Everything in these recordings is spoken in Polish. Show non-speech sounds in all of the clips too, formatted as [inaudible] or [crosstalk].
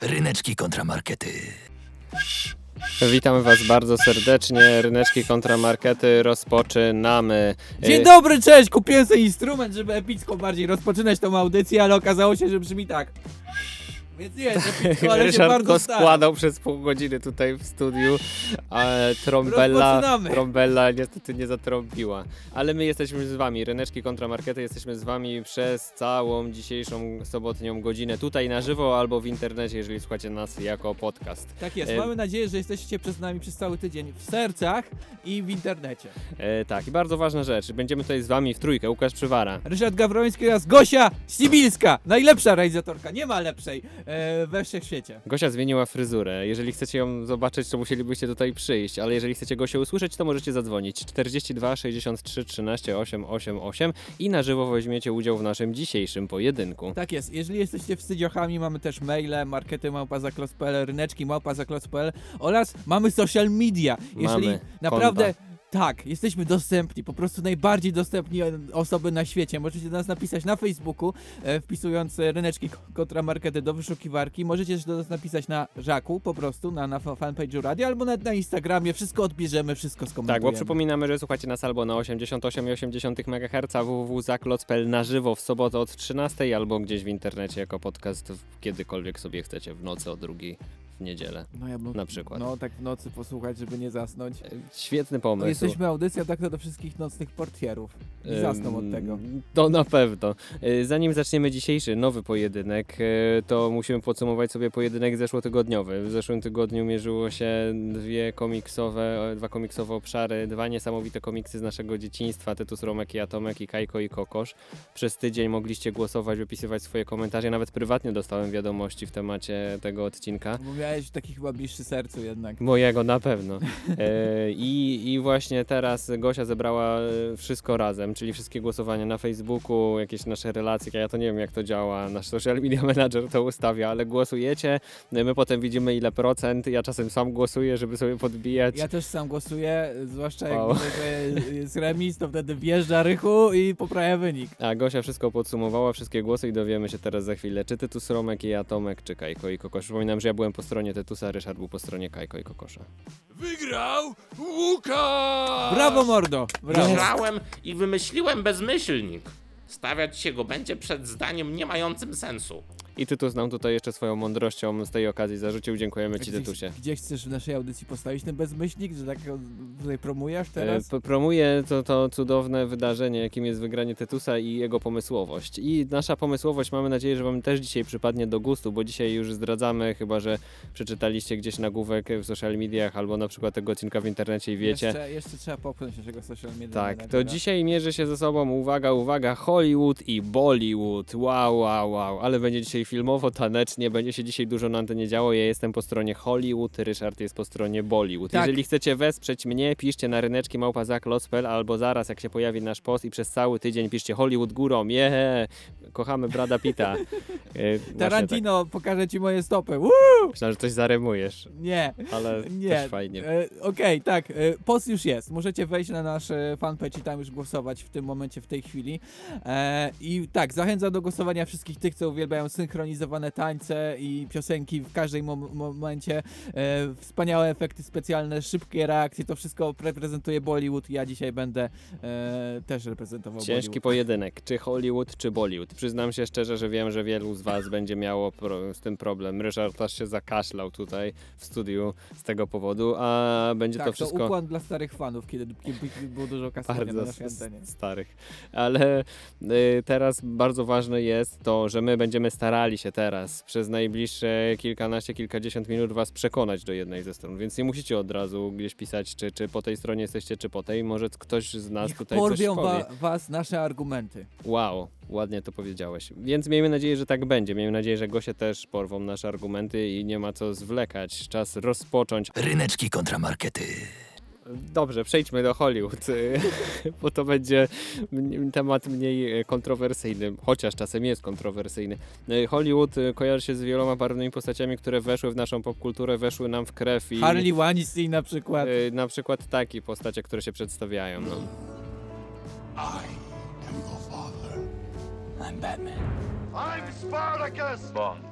Ryneczki kontramarkety. Witamy Was bardzo serdecznie. Ryneczki kontramarkety rozpoczynamy. Dzień dobry, cześć! Kupiłem sobie instrument, żeby epicko bardziej rozpoczynać tą audycję, ale okazało się, że brzmi tak. Więc nie jest epicko, ale się Ryszard bardzo składał przez pół godziny tutaj w studiu, a trąbella, Rozpoczynamy. trąbella niestety nie zatrąbiła. Ale my jesteśmy z Wami, Ryneczki kontramarkety, jesteśmy z Wami przez całą dzisiejszą sobotnią godzinę tutaj na żywo albo w internecie, jeżeli słuchacie nas jako podcast. Tak jest, E, mamy nadzieję, że jesteście przez nami przez cały tydzień w sercach i w internecie. E, tak, i bardzo ważna rzecz, będziemy tutaj z Wami w trójkę, Łukasz Przywara. Ryszard Gawroński oraz Gosia Sibilska, najlepsza realizatorka, nie ma lepszej e, we wszechświecie. Gosia zmieniła fryzurę. Jeżeli chcecie ją zobaczyć, to musielibyście tutaj przyjść, ale jeżeli chcecie Gosię usłyszeć, to możecie zadzwonić 42 63 13 888 i na żywo weźmiecie udział w naszym dzisiejszym pojedynku. Tak jest, jeżeli jesteście wstydziochami, mamy też maile, markety małpazaklos.pl, ryneczki małpazaklos.pl oraz mamy social media. Jeżeli Mamy naprawdę... konta. Tak, jesteśmy dostępni, po prostu najbardziej dostępni osoby na świecie. Możecie do nas napisać na Facebooku, e, wpisując ryneczki kontramarkety do wyszukiwarki. Możecie też do nas napisać na Żaku, po prostu, na, na fa- fanpage'u radia, albo nawet na Instagramie. Wszystko odbierzemy, wszystko skomentujemy. Tak, bo przypominamy, że słuchacie nas albo na 88,8 MHz www.zakloc.pl na żywo w sobotę od 13 albo gdzieś w internecie jako podcast kiedykolwiek sobie chcecie, w nocy o drugiej w niedzielę. no, ja bym, na przykład. No, tak w nocy posłuchać, żeby nie zasnąć. E, Świetny No, pomysł. jesteśmy audycja tak do wszystkich nocnych portierów. Nie zasną od tego. To na pewno. Y, Zanim zaczniemy dzisiejszy nowy pojedynek, y, to musimy podsumować sobie pojedynek zeszłotygodniowy. W zeszłym tygodniu mierzyło się dwie komiksowe, dwa komiksowe obszary, dwa niesamowite komiksy z naszego dzieciństwa, Tytus Romek i Atomek i Kajko i Kokosz. Przez tydzień mogliście głosować, wypisywać swoje komentarze. Nawet prywatnie dostałem wiadomości w temacie tego odcinka. Bo miałeś taki chyba bliższy sercu jednak. Mojego na pewno. E, i, I właśnie teraz Gosia zebrała e, wszystko razem, czyli wszystkie głosowania na Facebooku, jakieś nasze relacje. Ja to nie wiem, jak to działa. Nasz social media manager to ustawia, ale głosujecie. e, My potem widzimy, ile procent. Ja czasem sam głosuję, żeby sobie podbijać. Ja też sam głosuję, zwłaszcza jak Wow. że jest remis, to wtedy wjeżdża Rychu i poprawia wynik. A Gosia wszystko podsumowała, wszystkie głosy i dowiemy się teraz za chwilę, czy Tytus Romek i Atomek, czy Kajko i Kokosz. Przypominam, że ja byłem po stronie Tytusa, Ryszard był po stronie Kajko i Kokosza. Wygrał Łukasz! Brawo mordo! Brawo. Grałem i wymyśliłem bezmyślnik. Stawiać się go będzie przed zdaniem nie mającym sensu. I Tytus nam tutaj jeszcze swoją mądrością z tej okazji zarzucił. Dziękujemy Ci, Gdzie, Tytusie. gdzie chcesz w naszej audycji postawić ten bezmyślnik, że tak go tutaj promujesz teraz? E, p- Promuje to, to cudowne wydarzenie, jakim jest wygranie Tytusa i jego pomysłowość. I nasza pomysłowość mamy nadzieję, że Wam też dzisiaj przypadnie do gustu, bo dzisiaj już zdradzamy, chyba że przeczytaliście gdzieś nagłówek w social mediach albo na przykład tego odcinka w internecie i wiecie. Jeszcze, jeszcze trzeba popchnąć naszego social media. Tak, to dzisiaj mierzy się ze sobą, uwaga, uwaga, Hollywood i Bollywood. Wow, wow, wow. Ale będzie dzisiaj filmowo, tanecznie, będzie się dzisiaj dużo na antenie działo. Ja jestem po stronie Hollywood, Ryszard jest po stronie Bollywood. Tak. Jeżeli chcecie wesprzeć mnie, piszcie na ryneczki małpazak.lotspel albo zaraz, jak się pojawi nasz post i przez cały tydzień piszcie Hollywood górą. Yeah! Kochamy Brada Pita. E, Tarantino, pokażę ci moje stopy. Woo! Tak. Myślałem, że coś zaremujesz, Nie. ale Nie. też fajnie. E, Okej, tak. E, post już jest. Możecie wejść na nasz e, fanpage i tam już głosować w tym momencie, w tej chwili. E, I tak, zachęcam do głosowania wszystkich tych, co uwielbiają synchronizowane tańce i piosenki w każdym mom- momencie. E, wspaniałe efekty specjalne, szybkie reakcje. To wszystko reprezentuje Bollywood. Ja dzisiaj będę też reprezentował Ciężki Bollywood. pojedynek, czy Hollywood, czy Bollywood. Przyznam się szczerze, że wiem, że wielu z Was będzie miało pro, z tym problem. Ryszard aż się zakaszlał tutaj w studiu z tego powodu, a będzie Tak, to to wszystko ukłon dla starych fanów, kiedy, kiedy było dużo kasowania na antenie. starych. Ale y, teraz bardzo ważne jest to, że my będziemy starali się teraz przez najbliższe kilkanaście, kilkadziesiąt minut Was przekonać do jednej ze stron, więc nie musicie od razu gdzieś pisać, czy, czy po tej stronie jesteście, czy po tej. Może ktoś z nas Niech tutaj coś porwią powie. wa- was nasze argumenty. Wow, ładnie to powiedziałeś. Więc miejmy nadzieję, że tak będzie. Miejmy nadzieję, że Gosie też porwą nasze argumenty i nie ma co zwlekać. Czas rozpocząć. Ryneczki kontramarkety. Dobrze, przejdźmy do Hollywood, [laughs] bo to będzie temat mniej kontrowersyjny, chociaż czasem jest kontrowersyjny. Hollywood kojarzy się z wieloma barwnymi postaciami, które weszły w naszą popkulturę, weszły nam w krew i Harley Weinstein na przykład. e, na przykład takie postacie, które się przedstawiają. No. I. I'm Batman. I'm Spartacus! Bond.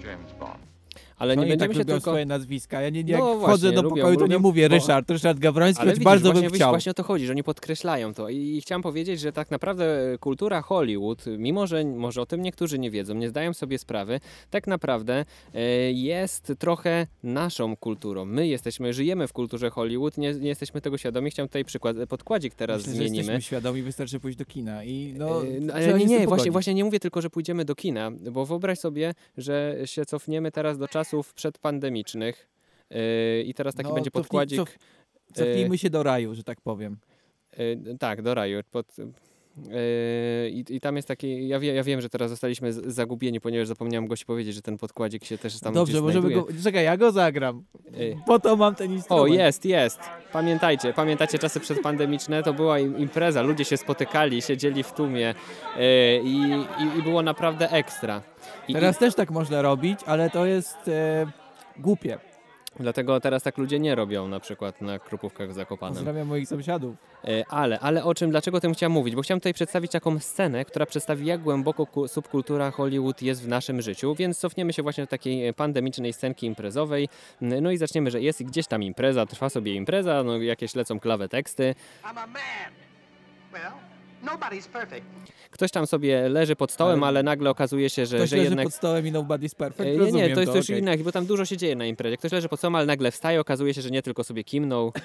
James Bond. Ale nie Oni będziemy tak się tylko... swoje nazwiska. Ja nie, nie No jak właśnie, wchodzę do lubią, pokoju, to nie lubią, mówię bo- Ryszard, Ryszard Gawroński, Ale choć widzisz, bardzo właśnie, bym chciał. właśnie o to chodzi, że oni podkreślają to I, i chciałem powiedzieć, że tak naprawdę kultura Hollywood, mimo że może o tym niektórzy nie wiedzą, nie zdają sobie sprawy, tak naprawdę e, jest trochę naszą kulturą. My jesteśmy, żyjemy w kulturze Hollywood, nie, nie jesteśmy tego świadomi. Chciałem tutaj przykład, podkładzik teraz Myślę, że zmienimy. jesteśmy świadomi, wystarczy pójść do kina i no... Trzeba ale nie, nie, właśnie, właśnie nie mówię tylko, że pójdziemy do kina, bo wyobraź sobie, że się cofniemy teraz do czasów przedpandemicznych e, i teraz taki No, będzie podkładzik. cof- Cofnijmy się do raju, że tak powiem. E, tak, do raju. Pod, i, I tam jest taki, ja, wie, ja wiem, że teraz zostaliśmy z, zagubieni, ponieważ zapomniałem gości powiedzieć, że ten podkładzik się też tam Dobrze, możemy go... Czekaj, ja go zagram. E, Po to mam ten O, instrument. jest, jest. Pamiętajcie, pamiętacie czasy przedpandemiczne? To była im- impreza, ludzie się spotykali, siedzieli w tłumie i, i, i było naprawdę ekstra. I, Teraz też tak można robić, ale to jest e, głupie. Dlatego teraz tak ludzie nie robią na przykład na Krupówkach w Zakopanem. Pozdrawiam moich sąsiadów. E, Ale, ale o czym, dlaczego o tym chciałem mówić? Bo chciałem tutaj przedstawić taką scenę, która przedstawi, jak głęboko ku- subkultura Hollywood jest w naszym życiu, więc cofniemy się właśnie do takiej pandemicznej scenki imprezowej. No i zaczniemy, że jest gdzieś tam impreza, trwa sobie impreza, no jakieś lecą klawe teksty. I'm a man. Well. Ktoś tam sobie leży pod stołem, Ale- ale nagle okazuje się, że, Ktoś że leży jednak... pod stołem i nobody's perfect. E, Nie, Rozumiem nie, to jest coś okej. innego, bo tam dużo się dzieje na imprezie. Ktoś leży pod stołem, ale nagle wstaje, okazuje się, że nie tylko sobie kimnął. [laughs]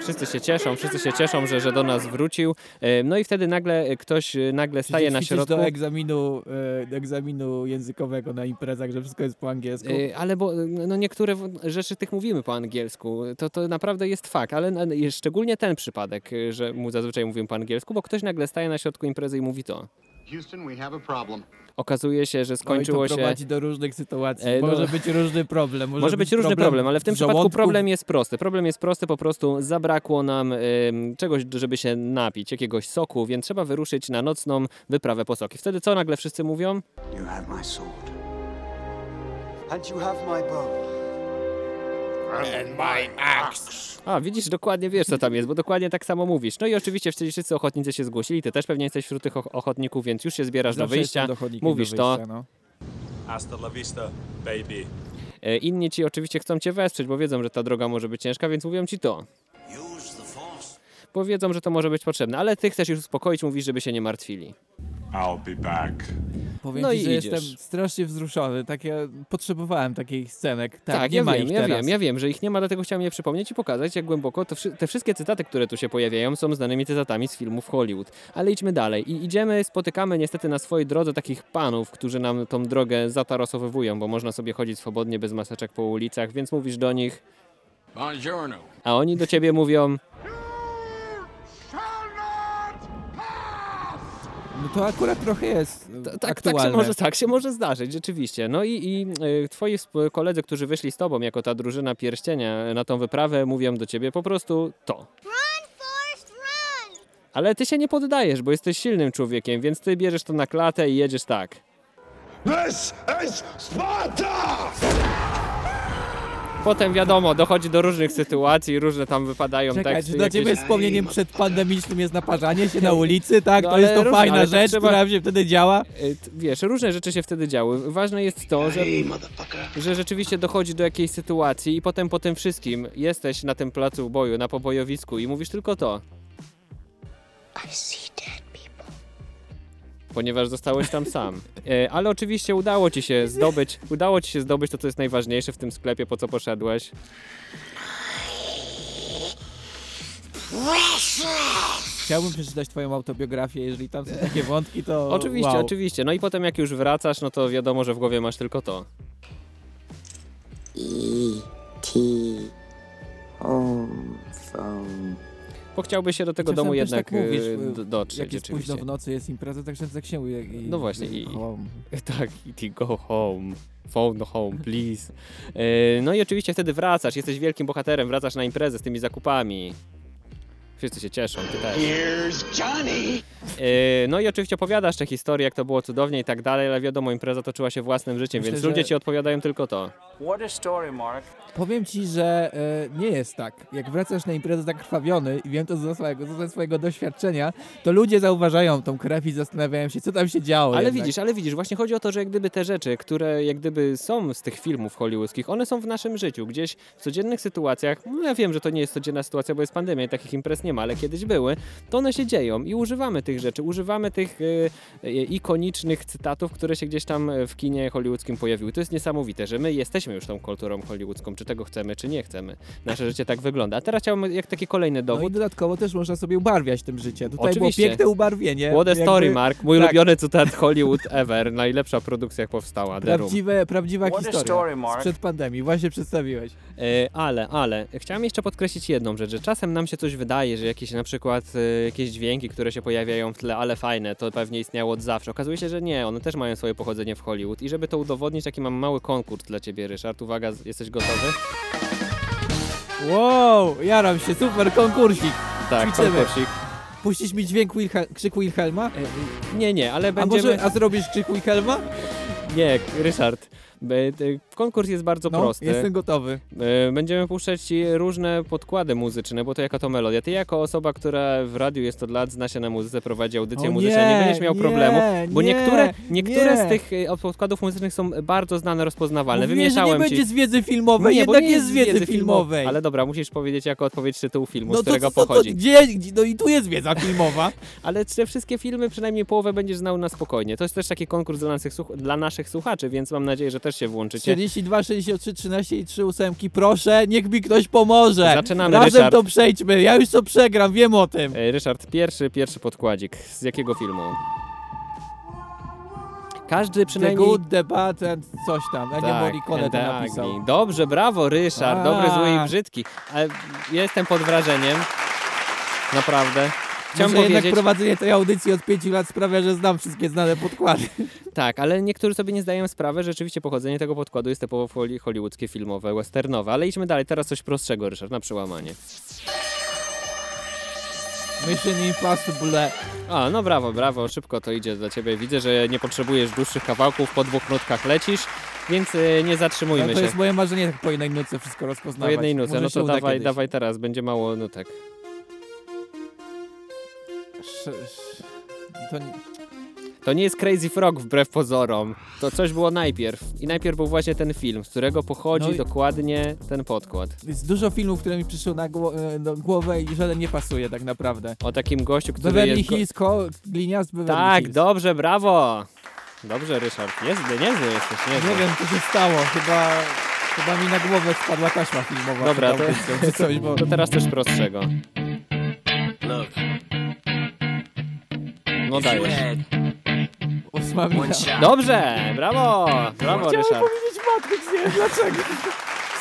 Wszyscy się cieszą, wszyscy się cieszą, że, że do nas wrócił. E, No i wtedy nagle ktoś e, nagle staje na środku. do egzaminu, e, do egzaminu językowego na imprezach, że wszystko jest po angielsku. E, Ale bo no niektóre rzeczy tych mówimy po angielsku, to, to naprawdę jest fakt, ale szczególnie ten przypadek, e, że mu zazwyczaj mówimy po angielsku, bo ktoś nagle staje na środku imprezy i mówi to. Houston, we have a problem. Okazuje się, że No i skończyło to się... prowadzi do różnych sytuacji. E, no- Może być różny problem. Może, Może być różny problem, ale w tym przypadku problem jest prosty. Problem jest prosty, po prostu zabrakło nam ym, czegoś, żeby się napić, jakiegoś soku, więc trzeba wyruszyć na nocną wyprawę po soki. Wtedy co nagle wszyscy mówią? You have my sword. And you have my bow. And my axe. A, widzisz, dokładnie wiesz, co tam jest, bo dokładnie tak samo mówisz. No i oczywiście wtedy wszyscy ochotnicy się zgłosili, ty też pewnie jesteś wśród tych och- ochotników, więc już się zbierasz Zawsze do wyjścia, jestem dochodnikiem mówisz do to. wyjścia, No. Hasta la vista, baby. E, Inni ci oczywiście chcą cię wesprzeć, bo wiedzą, że ta droga może być ciężka, więc mówią ci to. Use the force. Bo wiedzą, że to może być potrzebne, ale ty chcesz już uspokoić, mówisz, żeby się nie martwili. I'll be back. Powiem No ci, i że idziesz. jestem strasznie wzruszony. Takie, potrzebowałem takich scenek. Tak, Tak, nie ja ma wiem, ich ja teraz. wiem, ja wiem, że ich nie ma, dlatego chciałem je przypomnieć i pokazać, jak głęboko to, wszy- te wszystkie cytaty, które tu się pojawiają, są znanymi cytatami z filmów Hollywood. Ale idźmy dalej i idziemy, spotykamy niestety na swojej drodze takich panów, którzy nam tą drogę zatarasowywują, bo można sobie chodzić swobodnie bez maseczek po ulicach, więc mówisz do nich, Buongiorno. a oni do ciebie mówią, No to akurat trochę jest To, e, tak, tak, się może, tak się może zdarzyć, rzeczywiście. No i, i y, twoi koledzy, którzy wyszli z tobą jako ta drużyna pierścienia na tą wyprawę, mówią do ciebie po prostu to. Run, Forrest, run! Ale ty się nie poddajesz, bo jesteś silnym człowiekiem, więc ty bierzesz to na klatę i jedziesz tak. This is Sparta! Potem wiadomo, dochodzi do różnych sytuacji, różne tam wypadają Czekaj, teksty. czy dla ciebie jakieś- wspomnieniem przedpandemicznym jest naparzanie się na ulicy, tak? No, to jest to różne, fajna ale to rzecz, trzeba- która się wtedy działa. Y, t- Wiesz, różne rzeczy się wtedy działy. Ważne jest to, że, że rzeczywiście dochodzi do jakiejś sytuacji i potem po tym wszystkim jesteś na tym placu boju, na pobojowisku i mówisz tylko to. I see dead. Ponieważ zostałeś tam sam. E, Ale oczywiście udało ci się zdobyć, udało ci się zdobyć to, co jest najważniejsze w tym sklepie, po co poszedłeś. Chciałbym przeczytać twoją autobiografię, jeżeli tam są takie wątki, to Oczywiście, wow. oczywiście. No i potem jak już wracasz, no to wiadomo, że w głowie masz tylko to. E.T. Home phone. Bo chciałbyś się do tego Czasem domu też jednak tak mówisz, e, e, d- dotrzeć Jak jest późno w nocy, jest impreza, tak często tak się mówi. i- No właśnie, i- Home. [laughs] Tak, i go home. Phone home, please. E, No i oczywiście wtedy wracasz, jesteś wielkim bohaterem, wracasz na imprezę z tymi zakupami. Wszyscy się cieszą, ty też. Here's Johnny. Yy, no i oczywiście opowiadasz te historie, jak to było cudownie i tak dalej, ale wiadomo, impreza toczyła się własnym życiem, Myślę, więc że- ludzie ci odpowiadają tylko to. What a story, Mark. Powiem ci, że e, nie jest tak. Jak wracasz na imprezę zakrwawiony i wiem to ze swojego, ze swojego doświadczenia, to ludzie zauważają tą krew i zastanawiają się, co tam się działo. Ale jednak. widzisz, ale widzisz, właśnie chodzi o to, że jak gdyby te rzeczy, które jak gdyby są z tych filmów hollywoodzkich, one są w naszym życiu, gdzieś w codziennych sytuacjach, no ja wiem, że to nie jest codzienna sytuacja, bo jest pandemia i takich imprez nie ma, ale kiedyś były, to one się dzieją i używamy tych rzeczy, używamy tych e, e, ikonicznych cytatów, które się gdzieś tam w kinie hollywoodzkim pojawiły. To jest niesamowite, że my jesteśmy już tą kulturą hollywoodzką, czy tego chcemy, czy nie chcemy. Nasze życie tak wygląda. A teraz chciałbym, jak taki kolejny No i dowód, dodatkowo też można sobie ubarwiać tym życie. Tutaj Oczywiście. było piękne ubarwienie. What a jakby story, Mark. Mój tak. ulubiony cytat [laughs] Hollywood ever. Najlepsza produkcja, jak powstała. Prawdziwe, prawdziwa What historia story, Mark. sprzed pandemii. Właśnie przedstawiłeś. E, ale, ale, chciałem jeszcze podkreślić jedną rzecz, że czasem nam się coś wydaje, że jakieś na przykład e, jakieś dźwięki, które się pojawiają w tle, ale fajne, to pewnie istniało od zawsze. Okazuje się, że nie, one też mają swoje pochodzenie w Hollywood. I żeby to udowodnić, taki mam mały konkurs dla ciebie, Ryszard. Uwaga, jesteś gotowy? Wow, jaram się, super konkursik. Tak, Ćwiczymy. konkursik. Puścisz mi dźwięk Wilhel krzyk Wilhelma? E, nie, nie, ale A będziemy... może, a zrobisz krzyk Wilhelma? Nie, Ryszard. Konkurs jest bardzo No, prosty. jestem gotowy. E, Będziemy puszczać Ci różne podkłady muzyczne, bo to jaka to melodia. Ty jako osoba, która w radiu jest od lat, zna się na muzyce, prowadzi audycję O muzyczną, nie nie, będziesz miał nie, problemu, bo nie, niektóre, niektóre nie. z tych e, podkładów muzycznych są bardzo znane, rozpoznawalne. Mówiłem, że nie Wymieszałem będzie Ci... z wiedzy filmowej, Nie, bo jednak nie jest z wiedzy, filmowej. Ale dobra, musisz powiedzieć jako odpowiedź tytułu filmu, no z którego to, to, to, pochodzi. gdzie, no i tu jest wiedza filmowa. [laughs] Ale te wszystkie filmy, przynajmniej połowę będziesz znał na spokojnie. To jest też taki konkurs dla naszych, dla naszych słuchaczy, więc mam nadzieję, że też się włączycie. 42, 63, 13 i 3 ósemki, proszę, niech mi ktoś pomoże. Zaczynamy, Razem Ryszard. to przejdźmy, ja już to przegram, wiem o tym. E, Ryszard, pierwszy, pierwszy podkładzik. Z jakiego filmu? Każdy The przynajmniej... Good, The Bad and coś tam. Ennio Morricone to napisał. Agni. Dobrze, brawo Ryszard, dobry, zły i brzydki. Ale jestem pod wrażeniem. Naprawdę. Chciałem Może jednak prowadzenie tej audycji od 5 lat sprawia, że znam wszystkie znane podkłady. [laughs] tak, ale niektórzy sobie nie zdają sprawy, że rzeczywiście pochodzenie tego podkładu jest typowo hollywoodzkie, filmowe, westernowe. Ale idźmy dalej, teraz coś prostszego, Ryszard, na przełamanie. Mission Impossible. A, no brawo, brawo, szybko to idzie dla ciebie. Widzę, że nie potrzebujesz dłuższych kawałków, po dwóch nutkach lecisz, więc y, nie zatrzymujmy No, to się. jest moje marzenie, tak po jednej nutce wszystko rozpoznawać. Po jednej nucie, Może no to dawaj, kiedyś. dawaj teraz, będzie mało nutek. Sz, sz, to nie... To nie jest Crazy Frog wbrew pozorom. To coś było najpierw. I najpierw był właśnie ten film, z którego pochodzi No i- dokładnie ten podkład. Jest dużo filmów, które mi przyszły na gło- e, do głowę i żaden nie pasuje tak naprawdę. O takim gościu, który Beverly jest... Hills, ko- gliniast Beverly Tak, Hills. dobrze, brawo! Dobrze, Ryszard. Niezły, niezły jesteś, niezły. Nie wiem, co się stało. Chyba, chyba mi na głowę spadła taśma filmowa. Dobra, to, coś, bo... to teraz coś prostszego. Look, No you dajesz. Ósma Dobrze, brawo! Brawo, Chciałem Ryszard. powiedzieć Matrix, nie wiem dlaczego.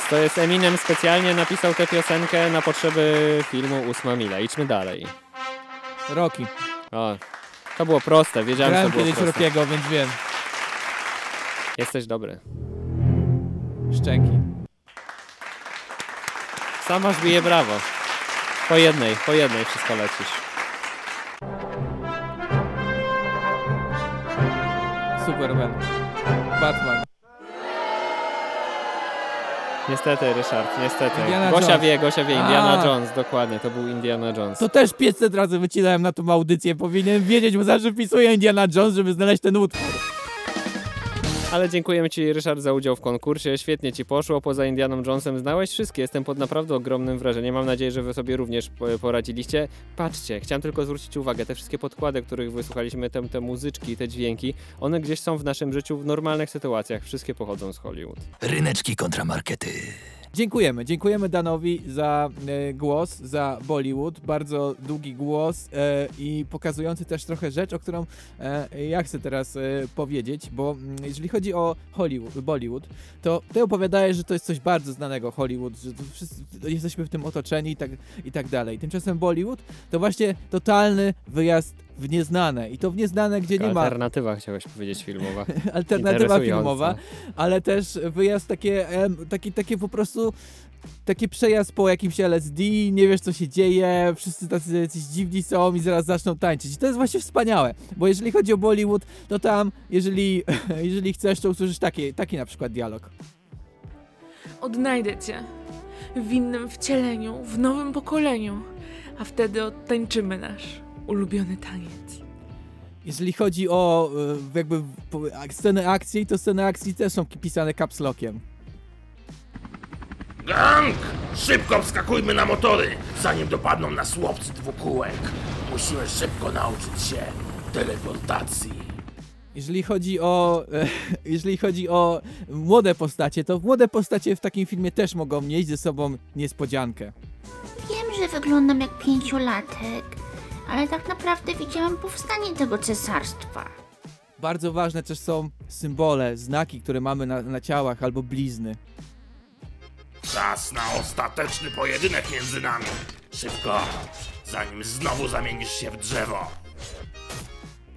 To jest Eminem specjalnie napisał tę piosenkę na potrzeby filmu Ósma Mila. Idźmy dalej. Rocky. O, to było proste, wiedziałem, że Grałem to było kiedyś proste. Rockiego, więc wiem. Jesteś dobry. Szczęki. Sam masz bije brawo. Po jednej, po jednej wszystko lecisz. Superman. Batman. Niestety, Ryszard, niestety. Indiana Gosia Jones. wie, Gosia wie, Indiana A. Jones, dokładnie, to był Indiana Jones. To też 500 razy wycinałem na tą audycję. Powinienem wiedzieć, bo zawsze wpisuję Indiana Jones, żeby znaleźć ten utwór. Ale dziękujemy Ci, Ryszard, za udział w konkursie. Świetnie Ci poszło. Poza Indianą Jonesem znałeś wszystkie. Jestem pod naprawdę ogromnym wrażeniem. Mam nadzieję, że Wy sobie również po- poradziliście. Patrzcie, chciałem tylko zwrócić uwagę, te wszystkie podkłady, których wysłuchaliśmy, te, te muzyczki, te dźwięki, one gdzieś są w naszym życiu w normalnych sytuacjach. Wszystkie pochodzą z Hollywood. Ryneczki kontra markety. Dziękujemy. Dziękujemy Danowi za e, głos, za Bollywood. Bardzo długi głos e, i pokazujący też trochę rzecz, o którą e, ja chcę teraz e, powiedzieć, bo mm, jeżeli chodzi o Hollywood, Bollywood, to ty opowiadałeś, że to jest coś bardzo znanego Hollywood, że wszyscy jesteśmy w tym otoczeni i tak, i tak dalej. Tymczasem Bollywood to właśnie totalny wyjazd w nieznane. I to w nieznane, gdzie nie ma Alternatywa chciałeś powiedzieć filmowa. [laughs] alternatywa filmowa, ale też wyjazd takie, em, takie, takie po prostu taki przejazd po jakimś LSD, nie wiesz co się dzieje, wszyscy tacy jacyś dziwni są i zaraz zaczną tańczyć. I to jest właśnie wspaniałe, bo jeżeli chodzi o Bollywood, to tam, jeżeli, [laughs] jeżeli chcesz, to usłyszysz taki, taki na przykład dialog. Odnajdę cię w innym wcieleniu, w nowym pokoleniu, a wtedy odtańczymy nasz ulubiony taniec. Jeżeli chodzi o e, jakby sceny akcji, to sceny akcji też są pisane caps lockiem. Gang! Szybko wskakujmy na motory, zanim dopadną nas łowcy dwukółek. Musimy szybko nauczyć się teleportacji. Jeżeli chodzi o e, [laughs] jeżeli chodzi o młode postacie, to młode postacie w takim filmie też mogą mieć ze sobą niespodziankę. Wiem, że wyglądam jak pięciolatek, ale tak naprawdę widziałam powstanie tego cesarstwa. Bardzo ważne też są symbole, znaki, które mamy na, na ciałach albo blizny. Czas na ostateczny pojedynek między nami. Szybko, zanim znowu zamienisz się w drzewo.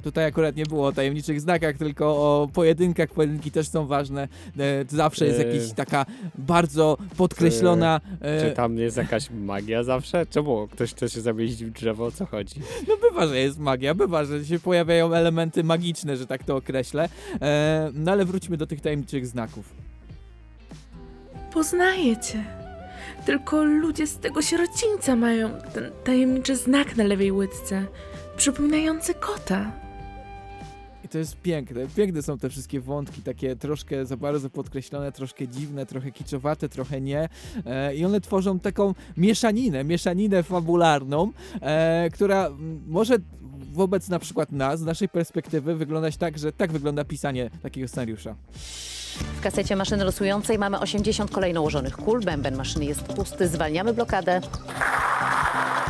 Tutaj akurat nie było o tajemniczych znakach, tylko o pojedynkach. Pojedynki też są ważne. E, zawsze jest Eee. jakaś taka bardzo podkreślona. Czy E, tam jest jakaś magia zawsze? Czemu ktoś chce się zamienić w drzewo? O co chodzi? no bywa, że jest magia, bywa, że się pojawiają elementy magiczne, że tak to określę. E, no ale wróćmy do tych tajemniczych znaków. Poznaję cię. Tylko ludzie z tego sierocińca mają ten tajemniczy znak na lewej łydce, przypominający kota. To jest piękne. Piękne są te wszystkie wątki, takie troszkę za bardzo podkreślone, troszkę dziwne, trochę kiczowate, trochę nie. E, I one tworzą taką mieszaninę, mieszaninę fabularną, e, która może wobec na przykład nas, z naszej perspektywy, wyglądać tak, że tak wygląda pisanie takiego scenariusza. W kasecie maszyny losującej mamy 80 kolejno ułożonych kul. Bęben maszyny jest pusty. Zwalniamy blokadę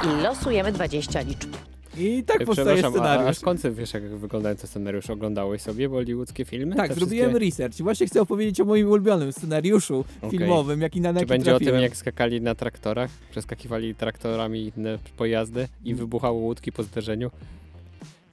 i losujemy 20 liczb. I tak Ej, powstaje Przepraszam, a, a scenariusz. skąd ty wiesz, jak wyglądają te scenariusze? Oglądałeś sobie bollywoodzkie filmy? Tak, Te zrobiłem wszystkie? research i właśnie chcę opowiedzieć o moim ulubionym scenariuszu Okej. filmowym, jaki na Czy będzie o trafiłem. tym, jak skakali na traktorach, przeskakiwali traktorami inne pojazdy Mm. i wybuchały łódki po zderzeniu?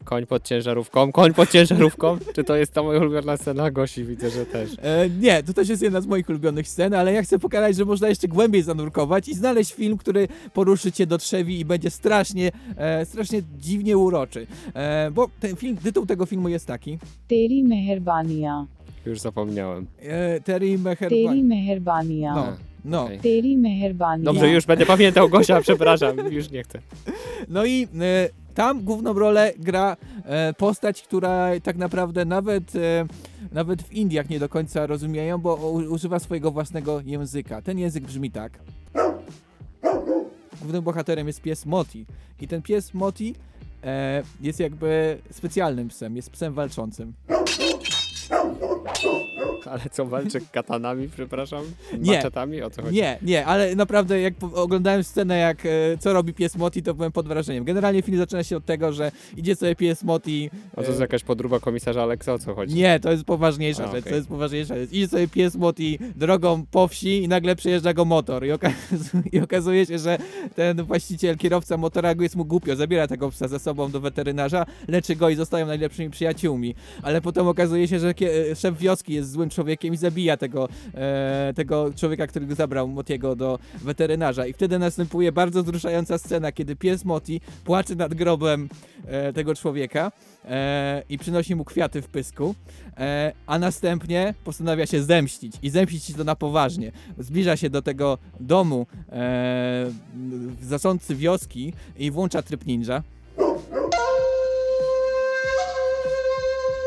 Koń pod ciężarówką, koń pod ciężarówką. Czy to jest ta moja ulubiona scena? Gosi widzę, że też. E, nie, to też jest jedna z moich ulubionych scen, ale ja chcę pokazać, że można jeszcze głębiej zanurkować i znaleźć film, który poruszy cię do trzewi i będzie strasznie, e, strasznie dziwnie uroczy. E, bo ten film, tytuł tego filmu jest taki. Teri Meherbania. Już zapomniałem. E, Teri Meherbania. Teri Meherbania. No. No. Okay. Teri Meherbania. Dobrze, już będę pamiętał Gosia, przepraszam, już nie chcę. No i e, tam główną rolę gra e, postać, która tak naprawdę nawet, e, nawet w Indiach nie do końca rozumieją, bo u, używa swojego własnego języka. Ten język brzmi tak. Głównym bohaterem jest pies Moti. I ten pies Moti e, jest jakby specjalnym psem, jest psem walczącym. Ale co, walczy katanami, przepraszam? Nie. Maczetami? O co chodzi? Nie, nie, ale naprawdę jak oglądałem scenę, jak e, co robi pies Moti, to byłem pod wrażeniem. Generalnie film zaczyna się od tego, że idzie sobie pies Moti. A to jest e, jakaś podróba komisarza Aleksa, o co chodzi? Nie, to jest poważniejsza A, rzecz, okej. to jest poważniejsza rzecz. Idzie sobie pies Moti drogą po wsi i nagle przejeżdża go motor i, okaz [laughs] i okazuje się, że ten właściciel, kierowca motora jest mu głupio, zabiera tego psa ze sobą do weterynarza, leczy go i zostają najlepszymi przyjaciółmi. Ale potem okazuje się, że szef wioski jest złym człowiekiem i zabija tego, e, tego człowieka, który go zabrał Motiego do weterynarza. I wtedy następuje bardzo wzruszająca scena, kiedy pies Moti płacze nad grobem e, tego człowieka e, i przynosi mu kwiaty w pysku, e, a następnie postanawia się zemścić i zemścić się to na poważnie. Zbliża się do tego domu e, zarządcy wioski i włącza tryb ninja.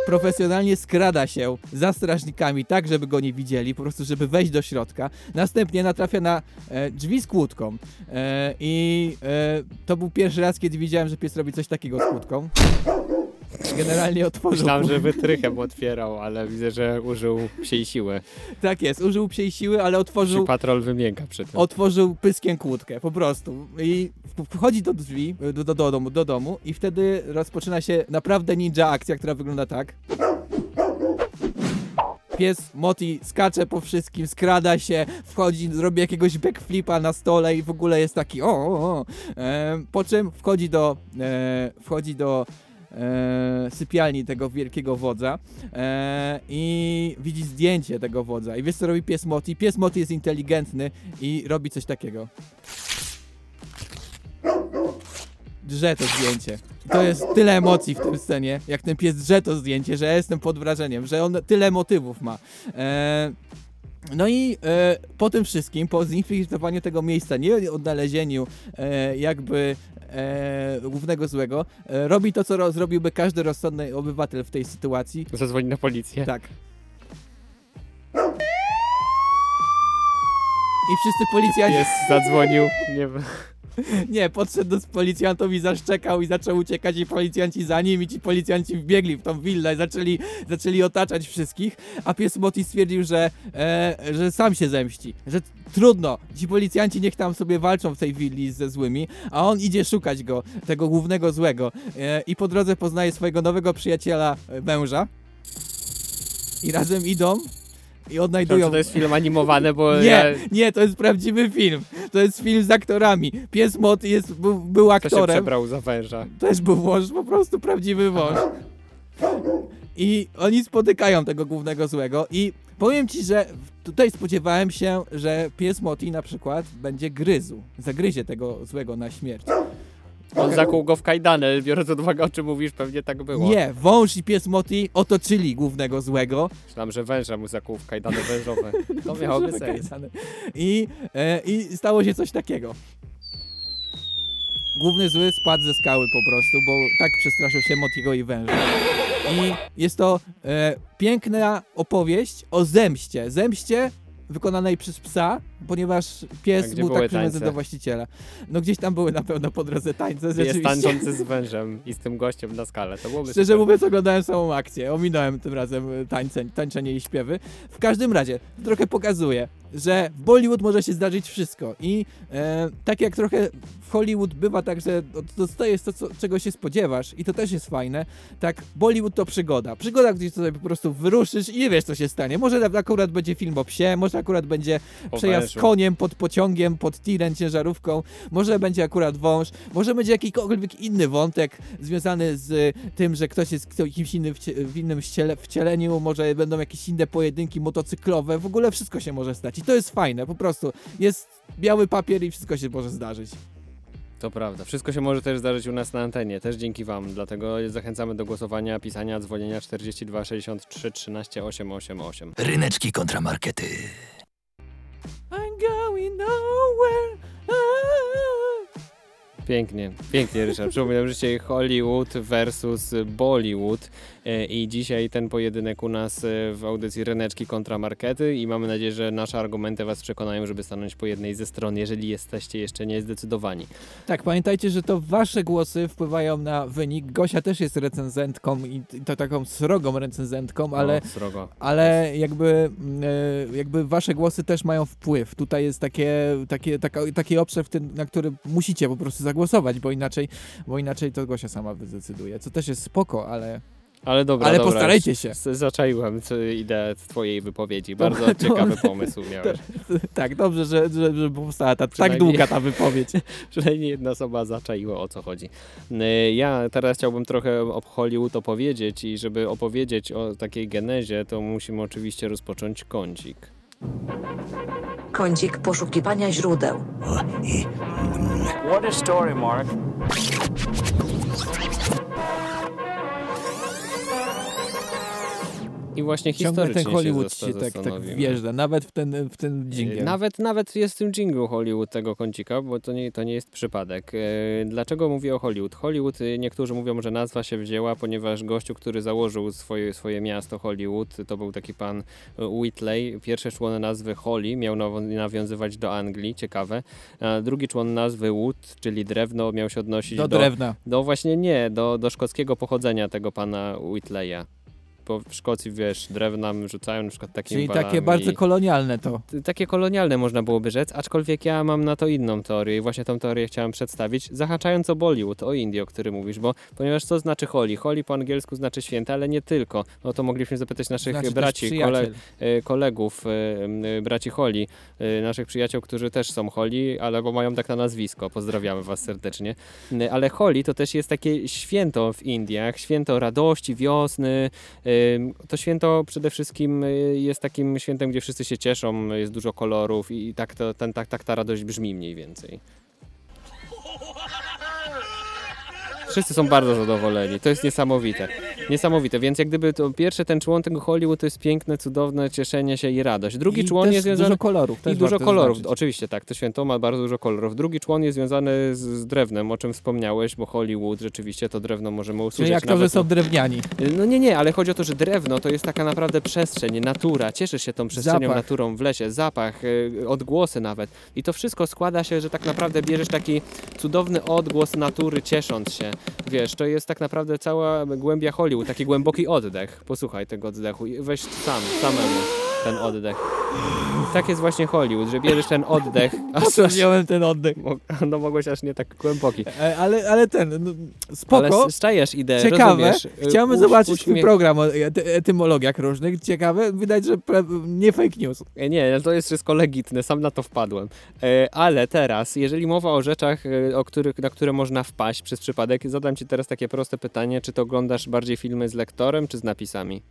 Profesjonalnie skrada się za strażnikami, tak żeby go nie widzieli, po prostu żeby wejść do środka. Następnie natrafia na e, drzwi z kłódką. E, I e, to był pierwszy raz, kiedy widziałem, że pies robi coś takiego z kłódką. Generalnie otworzył. Myślałem, że wytrychem otwierał, ale widzę, że użył psiej siły. Tak jest, użył psiej siły, ale otworzył. patrol wymięka przy tym. Otworzył pyskiem kłódkę, po prostu. I wchodzi do drzwi, do, do, do, domu, do domu i wtedy rozpoczyna się naprawdę ninja akcja, która wygląda tak. Pies Moti skacze po wszystkim, skrada się, wchodzi, robi jakiegoś backflipa na stole i w ogóle jest taki o, o, o. E, po czym wchodzi do, e, wchodzi do e, sypialni tego wielkiego wodza e, i widzi zdjęcie tego wodza. I wiesz co robi pies Moti? Pies Moti jest inteligentny i robi coś takiego. Drze to zdjęcie. To jest tyle emocji w tym scenie, jak ten pies drze to zdjęcie, że ja jestem pod wrażeniem, że on tyle motywów ma. E, no i e, po tym wszystkim, po zinfiltrowaniu tego miejsca, nie odnalezieniu e, jakby e, głównego złego, e, robi to, co ro, zrobiłby każdy rozsądny obywatel w tej sytuacji. Zadzwoni na policję. Tak. I wszysty policjanci... Jest, zadzwonił. Nie wiem. Nie, podszedł do policjantów i zaszczekał i zaczął uciekać i policjanci za nim i ci policjanci wbiegli w tą willę i zaczęli, zaczęli otaczać wszystkich, a pies Moti stwierdził, że, e, że sam się zemści, że trudno, ci policjanci niech tam sobie walczą w tej willi ze złymi, a on idzie szukać go, tego głównego złego e, i po drodze poznaje swojego nowego przyjaciela, e, węża i razem idą i odnajdują... To jest film animowany, bo Nie, ja... nie, to jest prawdziwy film. To jest film z aktorami. Pies Mot jest, był, był To się aktorem. przebrał za węża. Też był wąż, po prostu prawdziwy wąż. I oni spotykają tego głównego złego i powiem ci, że tutaj spodziewałem się, że pies Moti na przykład będzie gryzł. Zagryzie tego złego na śmierć. On zakuł go w kajdany, biorąc pod uwagę o czym mówisz, pewnie tak było. Nie, wąż i pies Moti otoczyli głównego złego. Myślałem, że węża mu zakuł w kajdany wężowe. To [laughs] miałoby sens. I, e, I stało się coś takiego. Główny zły spadł ze skały po prostu, bo tak przestraszył się Motigo i węża. I jest to e, piękna opowieść o zemście. Zemście wykonanej przez psa, ponieważ pies był tak przywiązany do właściciela. No gdzieś tam były na pewno po drodze tańce, Jest tańczący z wężem i z tym gościem na skalę. To byłoby Szczerze super. mówiąc, oglądałem samą akcję. Ominąłem tym razem y, tańce, tańczenie i śpiewy. W każdym razie, trochę pokazuje, że w Bollywood może się zdarzyć wszystko. I e, tak jak trochę w Hollywood bywa tak, że dostajesz to, co, czego się spodziewasz, i to też jest fajne, tak Bollywood to przygoda. Przygoda, gdzie sobie po prostu wyruszysz i nie wiesz, co się stanie. Może akurat będzie film o psie, może akurat będzie O przejazd koniem pod pociągiem, pod tirem, ciężarówką, może będzie akurat wąż, może będzie jakikolwiek inny wątek związany z tym, że ktoś jest kimś innym w, cie- w innym ściele, wcieleniu, może będą jakieś inne pojedynki motocyklowe, w ogóle wszystko się może stać i to jest fajne, po prostu jest biały papier i wszystko się może zdarzyć. To prawda. Wszystko się może też zdarzyć u nas na antenie, też dzięki Wam. Dlatego zachęcamy do głosowania, pisania, dzwonienia 42 63 13 888. Ryneczki kontramarkety. I'm going nowhere. Ah. Pięknie, pięknie Ryszard. Przypominam, że dzisiaj Hollywood versus Bollywood e, i dzisiaj ten pojedynek u nas e, w audycji Ryneczki kontra Markety i mamy nadzieję, że nasze argumenty Was przekonają, żeby stanąć po jednej ze stron, jeżeli jesteście jeszcze niezdecydowani. Tak, pamiętajcie, że to wasze głosy wpływają na wynik. Gosia też jest recenzentką i to taką srogą recenzentką, ale, O, srogo. ale jakby, e, jakby wasze głosy też mają wpływ. Tutaj jest takie, takie, taka, taki obszar, na który musicie po prostu zagłosować, bo inaczej, bo inaczej to Gosia sama zdecyduje, co też jest spoko, ale... Ale dobra, Ale dobra, postarajcie się. Zaczaiłem ideę twojej wypowiedzi. To- Bardzo to- ciekawy pomysł miałeś. [laughs] tak, dobrze, że, że, że powstała ta tak długa ta wypowiedź. [laughs] Przynajmniej jedna osoba zaczaiła o co chodzi. Ja teraz chciałbym trochę o Hollywood opowiedzieć i żeby opowiedzieć o takiej genezie, to musimy oczywiście rozpocząć kącik. Kącik poszukiwania źródeł. What a story, Mark. I właśnie historycznie ten Hollywood się, się tak, tak wjeżdża, nawet w ten, w ten dżingiel. Nawet, nawet jest w tym dżinglu Hollywood tego kącika, bo to nie, to nie jest przypadek. E, Dlaczego mówię o Hollywood? Hollywood, e, niektórzy mówią, że nazwa się wzięła, ponieważ gościu, który założył swoje, swoje miasto Hollywood, to był taki pan Whitley. Pierwszy człon nazwy Holly miał nawiązywać do Anglii, ciekawe. A drugi człon nazwy Wood, czyli drewno, miał się odnosić Do do... drewna. Do właśnie nie, do, do szkockiego pochodzenia tego pana Whitleya. Bo w Szkocji, wiesz, drewna rzucają na przykład takimi Czyli takie bardzo kolonialne to. Takie kolonialne można byłoby rzec, aczkolwiek ja mam na to inną teorię i właśnie tą teorię chciałem przedstawić, zahaczając o Bollywood, o Indię, o którym mówisz, bo ponieważ co znaczy Holi? Holi po angielsku znaczy święta, ale nie tylko. No to mogliśmy zapytać naszych Znaczy braci, kole, e, kolegów, e, e, braci Holi, naszych przyjaciół, którzy też są Holi, ale bo mają tak na nazwisko. Pozdrawiamy was serdecznie. Ale Holi to też jest takie święto w Indiach, święto radości, wiosny. To święto przede wszystkim y, jest takim świętem, gdzie wszyscy się cieszą, jest dużo kolorów i tak, to, ten, tak, tak ta radość brzmi mniej więcej. Wszyscy są bardzo zadowoleni. To jest niesamowite. Niesamowite, więc jak gdyby to pierwszy ten człon tego Hollywood to jest piękne, cudowne cieszenie się i radość. Drugi I człon jest związany... dużo kolorów, I dużo kolorów, zaznaczyć. oczywiście tak, to święto ma bardzo dużo kolorów. Drugi człon jest związany z, z drewnem, o czym wspomniałeś, bo Hollywood rzeczywiście to drewno możemy usłyszeć. Czyli aktorzy nawet są drewniani. no nie, nie, ale chodzi o to, że drewno to jest taka naprawdę przestrzeń, natura, cieszysz się tą przestrzenią, Zapach. naturą w lesie, zapach, y, odgłosy nawet. I to wszystko składa się, że tak naprawdę bierzesz taki cudowny odgłos natury, ciesząc się. Wiesz, to jest tak naprawdę cała głębia Hollywood, taki głęboki oddech. Posłuchaj tego oddechu i weź sam, samemu ten oddech. Tak jest właśnie Hollywood, że bierzesz ten oddech. [laughs] Po co wziąłem ten oddech? [laughs] No mogłeś aż nie tak głęboki. E, Ale, ale ten, no, spoko. Ale stajesz ideę, Ciekawe. Chciałbym zobaczyć uśmiech- program o ety- etymologiach różnych. Ciekawe. Widać, że nie fake news. E, Nie, to jest wszystko legitne, sam na to wpadłem. E, Ale teraz, jeżeli mowa o rzeczach, e, o których, na które można wpaść przez przypadek, zadam Ci teraz takie proste pytanie, czy to oglądasz bardziej filmy z lektorem, czy z napisami?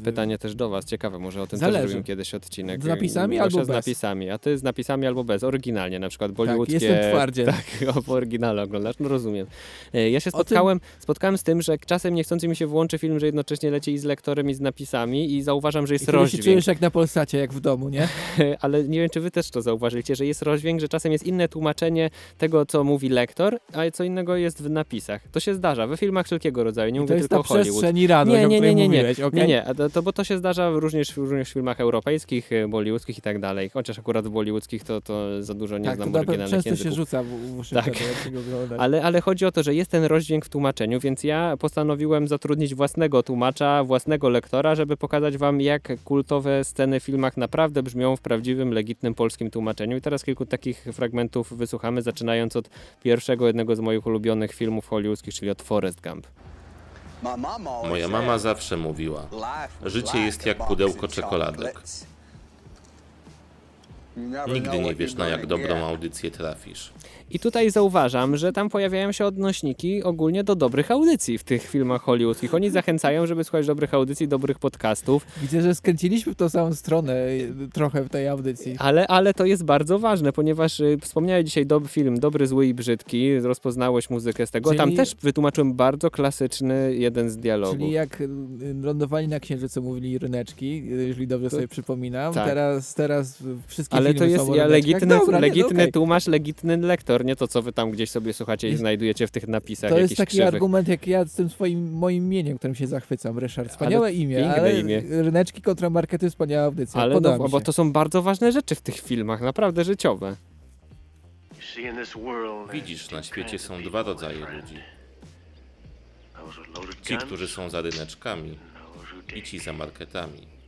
E, Pytanie też do Was, ciekawe, może o tym Zależy. też zrobimy kiedyś odcinek. Z napisami albo z bez? napisami, a Ty z napisami albo bez, oryginalnie, na przykład bollywoodzkie. jestem twardziel. [laughs] Tak, o, po oryginale oglądasz, no rozumiem. E, Ja się O tym- spotkałem, spotkałem z tym, że czasem niechcący mi się włączy film, że jednocześnie leci i z lektorem i z napisami i zauważam, że I jest się rozdźwięk. czujesz jak na Polsacie, jak w domu, nie? [laughs] ale nie wiem, czy wy też to zauważyliście, że jest rozdźwięk, że czasem jest inne tłumaczenie tego, co mówi lektor, a co innego jest w napisach. To się zdarza we filmach wszelkiego rodzaju, nie I to mówię jest tylko ta o Hollywood. przestrzeń i radość, nie, nie, nie, nie, nie, mówiłeś, nie, nie, to, to, bo to się zdarza również, również w filmach europejskich, e, bollywoodzkich i tak dalej, chociaż akurat w bollywoodzkich to, to za dużo nie tak, znam to oryginalnych często się rzuca w, w uszy Tak. Ale, ale chodzi o to, że jest ten rozdźwięk w tłumaczeniu, więc ja postanowiłem zatrudnić własnego tłumacza, własnego lektora, żeby pokazać wam, jak kultowe sceny w filmach naprawdę brzmią w prawdziwym, legitnym polskim tłumaczeniu. I teraz kilku takich fragmentów wysłuchamy, zaczynając od pierwszego, jednego z moich ulubionych filmów hollywoodzkich, czyli od Forrest Gump. Moja mama zawsze mówiła, życie jest jak pudełko czekoladek. Nigdy nie wiesz, na jak dobrą audycję trafisz. I tutaj zauważam, że tam pojawiają się odnośniki ogólnie do dobrych audycji w tych filmach hollywoodzkich. Oni zachęcają, żeby słuchać dobrych audycji, dobrych podcastów. Widzę, że skręciliśmy w tą samą stronę y, trochę w tej audycji. Ale, ale to jest bardzo ważne, ponieważ y, wspomniałeś dzisiaj dob film Dobry, Zły i Brzydki, rozpoznałeś muzykę z tego. Tam Czyli- też wytłumaczyłem bardzo klasyczny jeden z dialogów. Czyli jak y, lądowali na księżycu mówili ryneczki, jeżeli dobrze To- sobie przypominam. tak. Teraz, teraz wszystkie Ale filmy to jest ja, ryneczkach. legitny, Dobra, nie, no legitny okej. tłumacz, legitny lektor, nie to co wy tam gdzieś sobie słuchacie i znajdujecie w tych napisach To jest taki krzywych. argument, jak ja z tym swoim moim imieniem, którym się zachwycam, Ryszard. Wspaniałe Ale imię, piękne ale imię. ryneczki kontra markety, wspaniała audycja. Ale no, bo to są bardzo ważne rzeczy w tych filmach, naprawdę życiowe. Widzisz, na świecie są dwa rodzaje ludzi. Ci, którzy są za ryneczkami i ci za marketami.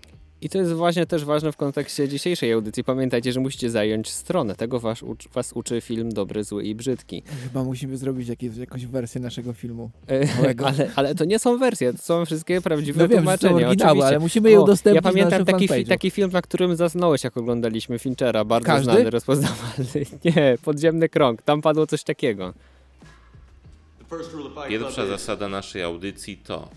I to jest właśnie też ważne w kontekście dzisiejszej audycji. Pamiętajcie, że musicie zająć stronę. Tego was, uczy- was uczy film Dobry, Zły i Brzydki. Chyba musimy zrobić jakieś, jakąś wersję naszego filmu. E, [laughs] ale, ale to nie są wersje, to są wszystkie prawdziwe No wiem, tłumaczenia. oryginały, oczywiście. ale musimy je udostępnić Ja pamiętam taki, fi, taki film, na którym zasnąłeś, jak oglądaliśmy Finchera, bardzo Każdy? znany, rozpoznawalny. [laughs] Nie, Podziemny Krąg, tam padło coś takiego. Pierwsza zasada naszej audycji to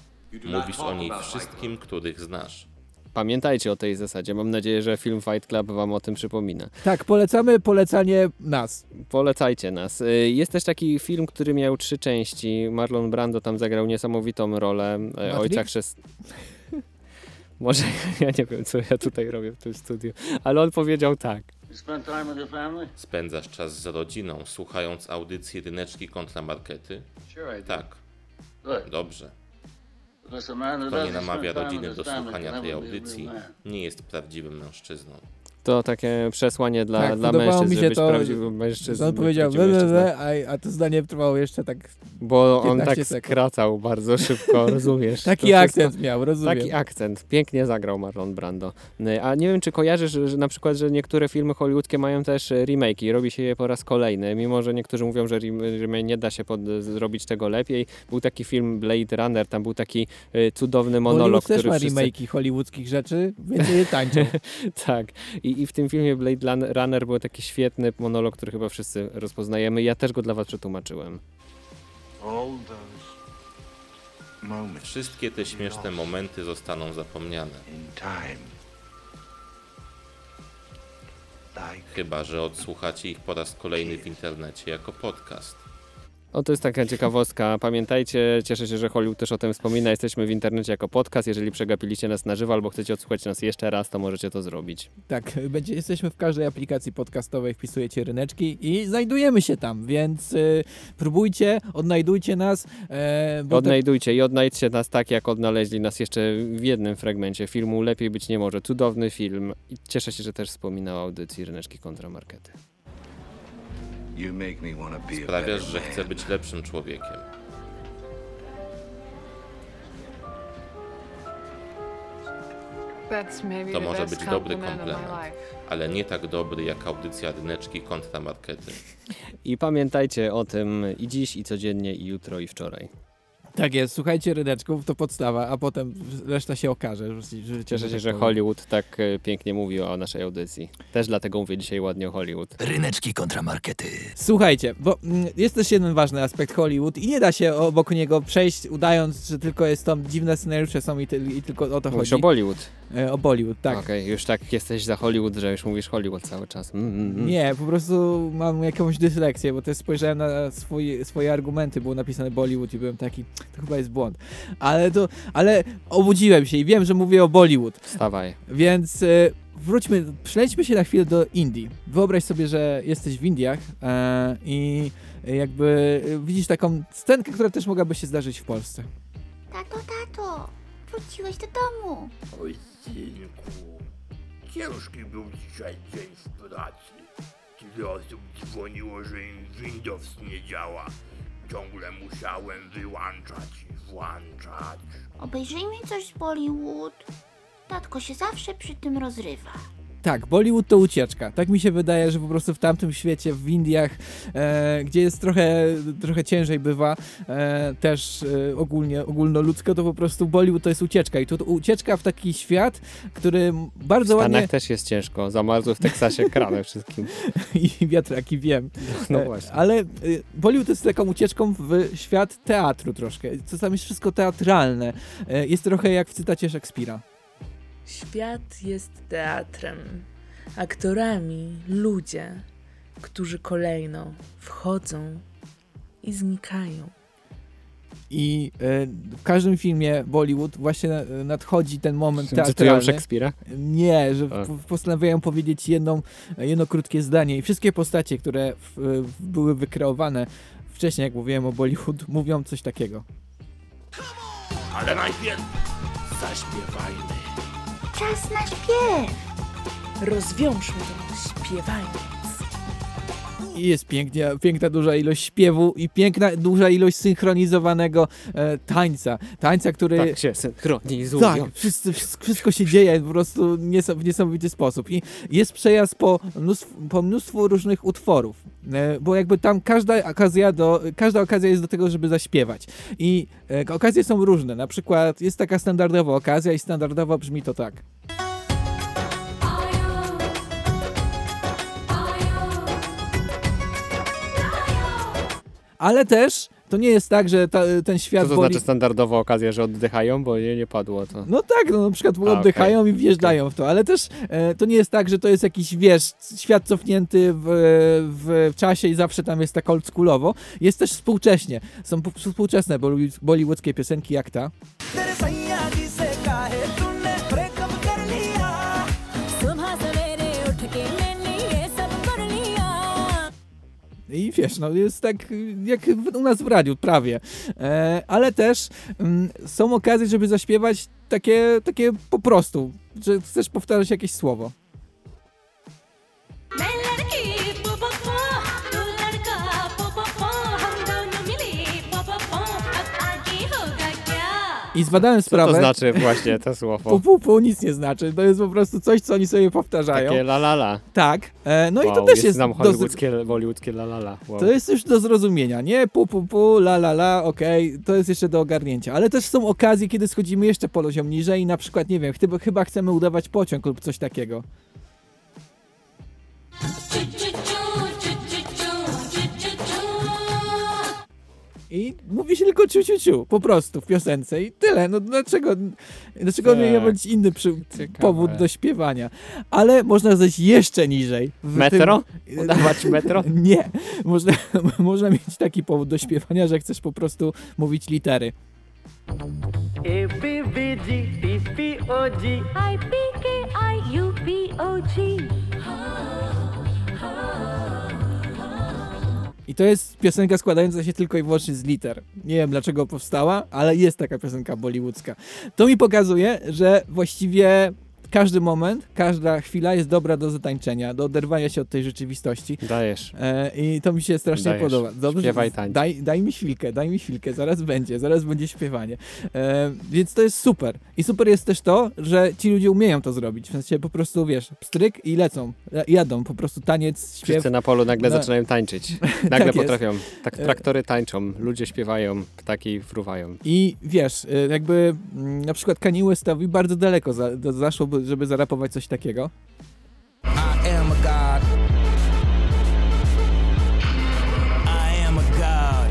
mówisz o niej wszystkim, których znasz. Pamiętajcie o tej zasadzie. Mam nadzieję, że film Fight Club wam o tym przypomina. Tak, polecamy polecanie nas. Polecajcie nas. Y, Jest też taki film, który miał trzy części. Marlon Brando tam zagrał niesamowitą rolę e, Matrix? ojca chrzest... [laughs] Może ja nie wiem, co ja tutaj robię w tym studiu, ale on powiedział tak. Spędzasz czas z rodziną, słuchając audycji ryneczki kontra markety? Tak. Dobrze. Kto nie namawia rodziny do słuchania tej audycji, nie jest prawdziwym mężczyzną. To takie przesłanie dla, Tak, dla mężczyzn, mi się to, mężczyzną. On powiedział we, we, we, a, a to zdanie trwało jeszcze tak Bo on 15 tak sekund. skracał bardzo szybko, [laughs] rozumiesz? Taki To akcent miał, rozumiem. Taki akcent. Pięknie zagrał Marlon Brando. Y, A nie wiem, czy kojarzysz, że, na przykład, że niektóre filmy hollywoodzkie mają też e, remake'i. Robi się je po raz kolejny, mimo że niektórzy mówią, że nie da się pod, zrobić tego lepiej. Był taki film Blade Runner, tam był taki e, cudowny monolog, Hollywood też który ma wszyscy... remake'i hollywoodzkich rzeczy, więc je tańczą. [laughs] tak. I, I w tym filmie Blade Runner był taki świetny monolog, który chyba wszyscy rozpoznajemy. Ja też go dla was przetłumaczyłem. Wszystkie te śmieszne momenty zostaną zapomniane. Chyba, że odsłuchacie ich po raz kolejny w internecie jako podcast. O, to jest taka ciekawostka. Pamiętajcie, cieszę się, że Hollywood też o tym wspomina. Jesteśmy w internecie jako podcast. Jeżeli przegapiliście nas na żywo albo chcecie odsłuchać nas jeszcze raz, to możecie to zrobić. Tak, będzie, jesteśmy w każdej aplikacji podcastowej, wpisujecie ryneczki i znajdujemy się tam, więc y, próbujcie, odnajdujcie nas. E, te- Odnajdujcie i odnajdźcie nas tak, jak odnaleźli nas jeszcze w jednym fragmencie filmu. Lepiej być nie może. Cudowny film. I cieszę się, że też wspominał audycji Ryneczki kontra Sprawiasz, że chcę być lepszym człowiekiem. To może być dobry komplement, ale nie tak dobry jak audycja Ryneczki kontra Markety. I pamiętajcie o tym i dziś, i codziennie, i jutro, i wczoraj. Tak jest, słuchajcie ryneczków, to podstawa, a potem reszta się okaże. Że, że, Cieszę się, tak że. Hollywood tak e, pięknie mówi o naszej audycji. Też dlatego mówię dzisiaj ładnie o Hollywood. Ryneczki kontra markety. Słuchajcie, bo mm, jest też jeden ważny aspekt Hollywood i nie da się obok niego przejść, udając, że tylko jest tam dziwne scenariusze są i, ty, i tylko o to Mówisz chodzi. o Bollywood. E, o Bollywood, tak. Okej, już tak jesteś za Hollywood, że już mówisz Hollywood cały czas. Mm, mm, mm. Nie, po prostu mam jakąś dysleksję, bo też spojrzałem na swoje, swoje argumenty, było napisane Bollywood i byłem taki, to chyba jest błąd. Ale to, ale obudziłem się i wiem, że mówię o Bollywood. Wstawaj. Więc e, wróćmy, przejdźmy się na chwilę do Indii. Wyobraź sobie, że jesteś w Indiach e, i jakby widzisz taką scenkę, która też mogłaby się zdarzyć w Polsce. Tato, tato, wróciłeś do domu. Oj, synku, ciężki był dzisiaj dzień w pracy. Tyle osób dzwoniło, że im Windows nie działa. Ciągle musiałem wyłączać i włączać. Obejrzyjmy coś z Bollywood. Tatko się zawsze przy tym rozrywa. Tak, Bollywood to ucieczka. Tak mi się wydaje, że po prostu w tamtym świecie, w Indiach, e, gdzie jest trochę, trochę ciężej bywa, e, też e, ogólnie, ogólnoludzko, to po prostu Bollywood to jest ucieczka. I to, to ucieczka w taki świat, który m- W bardzo Stanach ładnie... też jest ciężko. Zamarzły w Teksasie krany wszystkim. [laughs] I wiatraki, wiem. No E, właśnie. Ale y, Bollywood jest taką ucieczką w świat teatru troszkę. To tam jest wszystko teatralne. E, Jest trochę jak w cytacie Szekspira. Świat jest teatrem, aktorami ludzie, którzy kolejno wchodzą i znikają. I e, w każdym filmie Bollywood właśnie nadchodzi ten moment Cytują teatralny. Szekspira? Nie, że A. postanawiają powiedzieć jedną, jedno krótkie zdanie i wszystkie postacie, które w, w, były wykreowane wcześniej, jak mówiłem o Bollywood, [laughs] mówią coś takiego. Ale najpierw zaśpiewajmy. Czas na śpiew. Rozwiążmy to śpiewając. I jest pięknie, piękna duża ilość śpiewu i piękna duża ilość synchronizowanego e, tańca. Tańca, który... Tak się synchronizują. Tak, wszyscy, wszystko, się dzieje po prostu w niesamowity sposób. I jest przejazd po, mnóstw, po mnóstwo różnych utworów, e, bo jakby tam każda okazja, do, każda okazja jest do tego, żeby zaśpiewać. I e, okazje są różne. Na przykład jest taka standardowa okazja i standardowo brzmi to tak. Ale też to nie jest tak, że ta, ten świat Co to boli... znaczy standardowa okazja, że oddychają, bo nie, nie padło to. No tak, no na przykład A, oddychają okej. i wjeżdżają w to, ale też e, to nie jest tak, że to jest jakiś, wiesz, świat cofnięty w, w czasie i zawsze tam jest tak oldschoolowo. Jest też współcześnie. Są współczesne bollywood- bollywoodzkie piosenki jak ta. I wiesz, no jest tak jak u nas w radiu, prawie. E, ale też mm, są okazje, żeby zaśpiewać takie, takie po prostu, że chcesz powtarzać jakieś słowo. I zbadałem Co sprawę. to znaczy właśnie to słowo? Pu, pu, pu, nic nie znaczy. To jest po prostu coś, co oni sobie powtarzają. Takie la la la. Tak. E, no i wow, to też jest. Znam do- hollywoodzkie, hollywoodzkie la la la. Wow. To jest już do zrozumienia, nie? Pu, pu, pu, la, la, la, okej, to jest jeszcze do ogarnięcia. Ale też są okazje, kiedy schodzimy jeszcze poziom niżej i na przykład, nie wiem, chyba, chyba chcemy udawać pociąg lub coś takiego. I mówi się tylko ciu, ciu, ciu, po prostu w piosence i tyle. No dlaczego, dlaczego Tak. nie być inny przy, powód do śpiewania? Ale można zejść jeszcze niżej. W Metro? Tym, Udawać [laughs] metro? Nie. Można, [laughs] można mieć taki powód do śpiewania, że chcesz po prostu mówić litery. A, B, B, G, P, P, O, G. I, P, K, I, U, P, O, G. I to jest piosenka składająca się tylko i wyłącznie z liter. Nie wiem dlaczego powstała, ale jest taka piosenka bollywoodzka. To mi pokazuje, że właściwie każdy moment, każda chwila jest dobra do zatańczenia, do oderwania się od tej rzeczywistości. Dajesz. E, I to mi się strasznie Dajesz. podoba. Śpiewaj, tańcz. daj, daj mi chwilkę, daj mi chwilkę, zaraz będzie, zaraz będzie śpiewanie. E, więc to jest super. I super jest też to, że ci ludzie umieją to zrobić. W sensie po prostu, wiesz, pstryk i lecą, e, jadą, po prostu taniec, śpiew. Wszyscy na polu nagle No. zaczynają tańczyć. [laughs] Nagle Tak potrafią. Tak, E, traktory tańczą, ludzie śpiewają, ptaki fruwają. I wiesz, y, jakby mm, na przykład Kanye Westowi bardzo daleko za, zaszło, żeby zarapować coś takiego. I am a god. I am a god.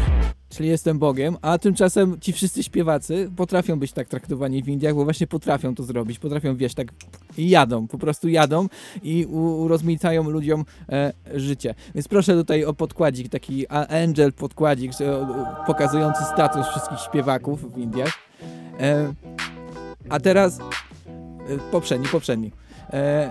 Czyli jestem Bogiem, a tymczasem ci wszyscy śpiewacy potrafią być tak traktowani w Indiach, bo właśnie potrafią to zrobić, potrafią, wiesz, tak i jadą, po prostu jadą i u, urozmaicają ludziom e, życie. Więc proszę tutaj o podkładzik, taki angel podkładzik, że, o, pokazujący status wszystkich śpiewaków w Indiach. E, a teraz poprzedni, poprzedni. E,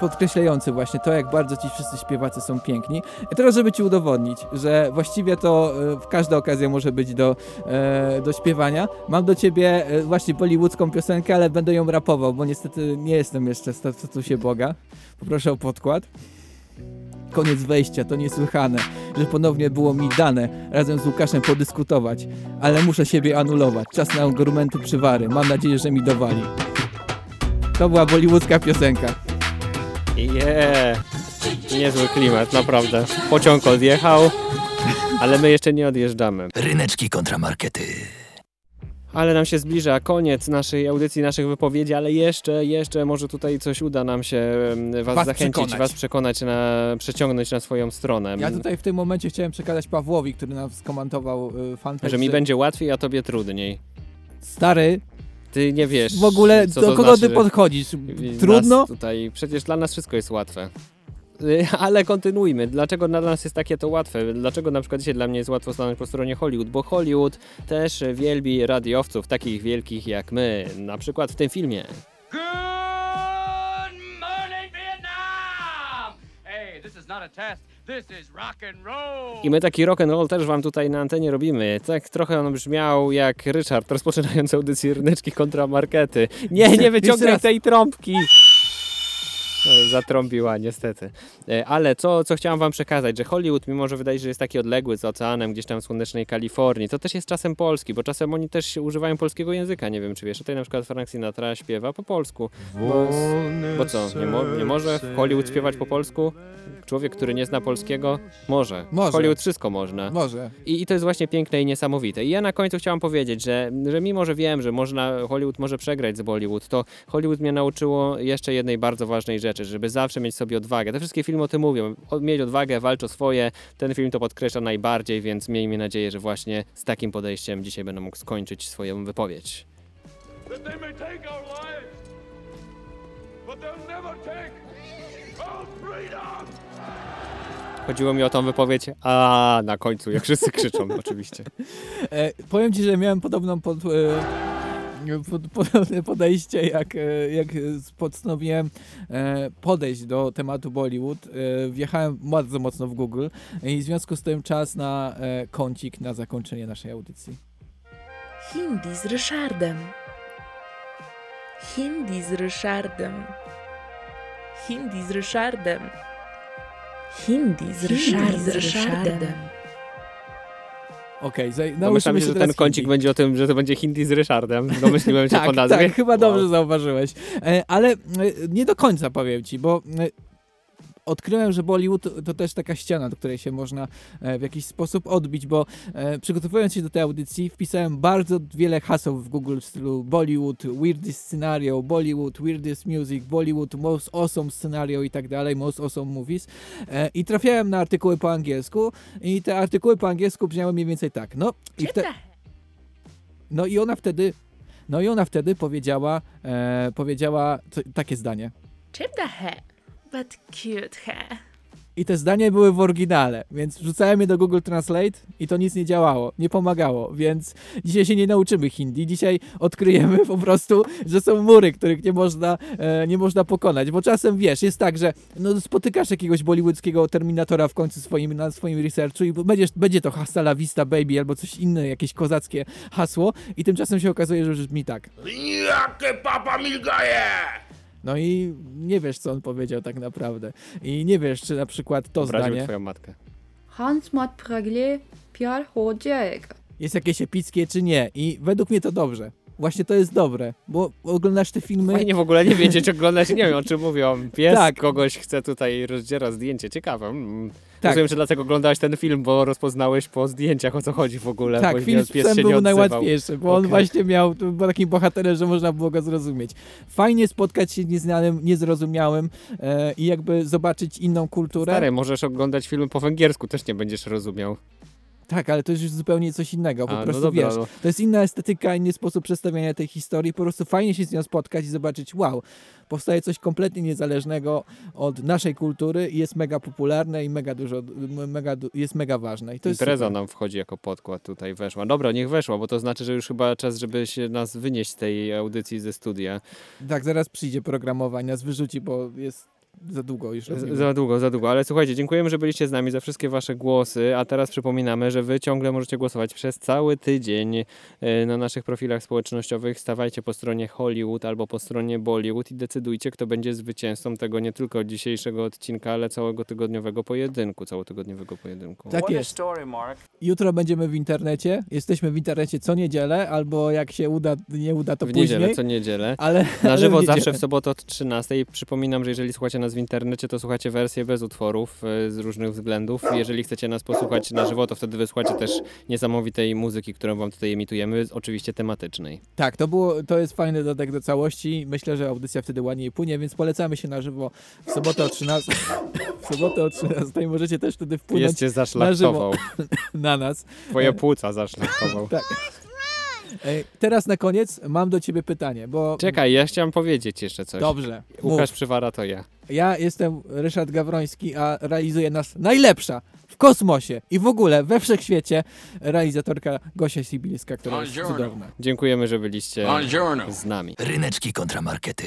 podkreślający właśnie to, jak bardzo ci wszyscy śpiewacy są piękni. I teraz, żeby ci udowodnić, że właściwie to e, każda okazja może być do, e, do śpiewania, mam do ciebie e, właśnie bollywoodzką piosenkę, ale będę ją rapował, bo niestety nie jestem jeszcze statusie Boga. Poproszę o podkład. Koniec wejścia, to niesłychane, że ponownie było mi dane razem z Łukaszem podyskutować, ale muszę siebie anulować. Czas na argumenty przywary. Mam nadzieję, że mi dowali. To była bollywoodzka piosenka. Yeah. Niezły klimat, naprawdę. Pociąg odjechał, ale my jeszcze nie odjeżdżamy. Ryneczki kontramarkety. Ale nam się zbliża koniec naszej audycji, naszych wypowiedzi, ale jeszcze, jeszcze może tutaj coś uda nam się was, Was zachęcić, przekonać. was przekonać, na, przeciągnąć na swoją stronę. Ja tutaj w tym momencie chciałem przekazać Pawłowi, który nam skomentował y, fanpage, Że mi będzie łatwiej, a tobie trudniej. Stary, Ty nie wiesz. w ogóle do kogo znaczy, ty podchodzisz? Trudno? Tutaj, przecież dla nas wszystko jest łatwe. [laughs] Ale kontynuujmy. Dlaczego dla nas jest takie to łatwe? Dlaczego na przykład dzisiaj dla mnie jest łatwo stanąć po stronie Hollywood? Bo Hollywood też wielbi radiowców, takich wielkich jak my. Na przykład w tym filmie. Hey, this is not a test. This is rock and roll. I my taki rock and roll też wam tutaj na antenie robimy. Tak trochę on brzmiał jak Richard rozpoczynający audycję Ryneczki kontra Markety. Nie, nie raz. tej trąbki! [laughs] Zatrąbiła niestety. E, Ale co, co chciałam wam przekazać, że Hollywood, mimo że wydaje się, że jest taki odległy z oceanem, gdzieś tam w słonecznej Kalifornii, to też jest czasem polski, bo czasem oni też używają polskiego języka. Nie wiem, czy wiesz, tutaj na przykład Frank Sinatra śpiewa po polsku. Bo, bo co, nie, mo, nie może w Hollywood śpiewać po polsku? Człowiek, który nie zna polskiego? Może. Może. W Hollywood wszystko można. Może. I, I to jest właśnie piękne i niesamowite. I ja na końcu chciałam powiedzieć, że, że mimo, że wiem, że można, Hollywood może przegrać z Bollywood, to Hollywood mnie nauczyło jeszcze jednej bardzo ważnej rzeczy, żeby zawsze mieć sobie odwagę. Te wszystkie filmy o tym mówią. Mieć odwagę, walcz o swoje. Ten film to podkreśla najbardziej, więc miejmy nadzieję, że właśnie z takim podejściem dzisiaj będę mógł skończyć swoją wypowiedź. That they may take our lives, but they'll never take our freedom! Chodziło mi o tą wypowiedź, a na końcu, jak wszyscy krzyczą [laughs] oczywiście. E, powiem ci, że miałem podobną pod, e, pod, podobne [laughs] podejście, jak, e, jak postanowiłem e, podejść do tematu Bollywood. E, wjechałem bardzo mocno w Google i w związku z tym czas na kącik na zakończenie naszej audycji. Hindi z Ryszardem. Hindi z Ryszardem. Hindi z Ryszardem. Hindi z Ryszardem. Z Ryszardem. Okej, okay, Domyślam się, że ten kącik hindi. będzie o tym, że to będzie hindi z Ryszardem. Domyśliłem się [laughs] tak, po nazwie. Tak, chyba wow. dobrze zauważyłeś. E, ale e, nie do końca powiem ci, bo e, odkryłem, że Bollywood to, też taka ściana, do której się można e, w jakiś sposób odbić, bo e, przygotowując się do tej audycji wpisałem bardzo wiele haseł w Google w stylu Bollywood, weirdest scenario, Bollywood, weirdest music, Bollywood, most awesome scenario i tak dalej, most awesome movies. E, i trafiałem na artykuły po angielsku i te artykuły po angielsku brzmiały mniej więcej tak, no i wtedy... No i ona wtedy, no i ona wtedy powiedziała, e, powiedziała takie zdanie. Chip the hair, but cute hair. I te zdania były w oryginale, więc wrzucałem je do Google Translate i to nic nie działało, nie pomagało, więc dzisiaj się nie nauczymy hindi, dzisiaj odkryjemy po prostu, że są mury, których nie można, e, nie można pokonać, bo czasem wiesz, jest tak, że no, spotykasz jakiegoś bollywoodzkiego Terminatora w końcu swoim, na swoim researchu i będziesz, będzie to hasta la vista baby albo coś inne, jakieś kozackie hasło i tymczasem się okazuje, że brzmi tak. Jakie papa milgaje! No i nie wiesz, co on powiedział tak naprawdę. I nie wiesz, czy na przykład to Obraził zdanie twoją matkę. Hans mat pragle piar hodjeg. jest jakieś epickie, czy nie. I według mnie to dobrze. Właśnie to jest dobre, bo oglądasz te filmy... Fajnie w ogóle nie wiedzieć, oglądać, nie wiem o czym mówią. Pies Tak. kogoś chce tutaj rozdziera zdjęcie, ciekawe. Mm. Tak. Rozumiem, że dlatego oglądałeś ten film, bo rozpoznałeś po zdjęciach o co chodzi w ogóle. Tak, film pies psem się był najłatwiejszy, bo on Okej. właśnie miał, był takim bohaterem, że można było go zrozumieć. Fajnie spotkać się z nieznanym, niezrozumiałym e, i jakby zobaczyć inną kulturę. Stary, możesz oglądać filmy po węgiersku, też nie będziesz rozumiał. Tak, ale to jest już zupełnie coś innego, po A, no prostu dobra, wiesz, no. to jest inna estetyka, inny sposób przedstawiania tej historii, po prostu fajnie się z nią spotkać i zobaczyć, wow, powstaje coś kompletnie niezależnego od naszej kultury i jest mega popularne i mega dużo, mega, jest mega ważne. I to Impreza super. nam wchodzi jako podkład tutaj weszła. Dobra, niech weszła, bo to znaczy, że już chyba czas, żeby się nas wynieść z tej audycji ze studia. Tak, zaraz przyjdzie programowanie, nas wyrzuci, bo jest za długo już robimy. Za długo, za długo, ale słuchajcie, dziękujemy, że byliście z nami za wszystkie wasze głosy, a teraz przypominamy, że wy ciągle możecie głosować przez cały tydzień e, na naszych profilach społecznościowych. Stawajcie po stronie Hollywood albo po stronie Bollywood i decydujcie, kto będzie zwycięzcą tego nie tylko dzisiejszego odcinka, ale całego tygodniowego pojedynku, całotygodniowego pojedynku. Tak jest. story, Mark. Jutro będziemy w internecie, jesteśmy w internecie co niedzielę, albo jak się uda, nie uda, to w później. niedzielę, co niedzielę. Ale, Na ale żywo [laughs] w niedzielę. zawsze w sobotę od 13. Przypominam, że jeżeli słuchacie nas w internecie, to słuchacie wersję bez utworów e, z różnych względów. Jeżeli chcecie nas posłuchać na żywo, to wtedy wysłuchacie też niesamowitej muzyki, którą wam tutaj emitujemy, oczywiście tematycznej. Tak, to, było, to jest fajny dodatek do całości. Myślę, że audycja wtedy ładniej płynie, więc polecamy się na żywo w sobotę o 13. w sobotę o 13 możecie też wtedy wpłynąć Pies cię na żywo [laughs] na nas. Twoje płuca zaszlachtował. Tak. Teraz na koniec mam do ciebie pytanie, bo Czekaj, ja chciałem powiedzieć jeszcze coś. Dobrze, Łukasz mów. Przywara to ja. ja jestem Ryszard Gawroński, a realizuje nas najlepsza w kosmosie i w ogóle we wszechświecie realizatorka Gosia Sibilska, która jest Buongiorno. cudowna. Dziękujemy, że byliście Buongiorno. z nami. Ryneczki kontramarkety.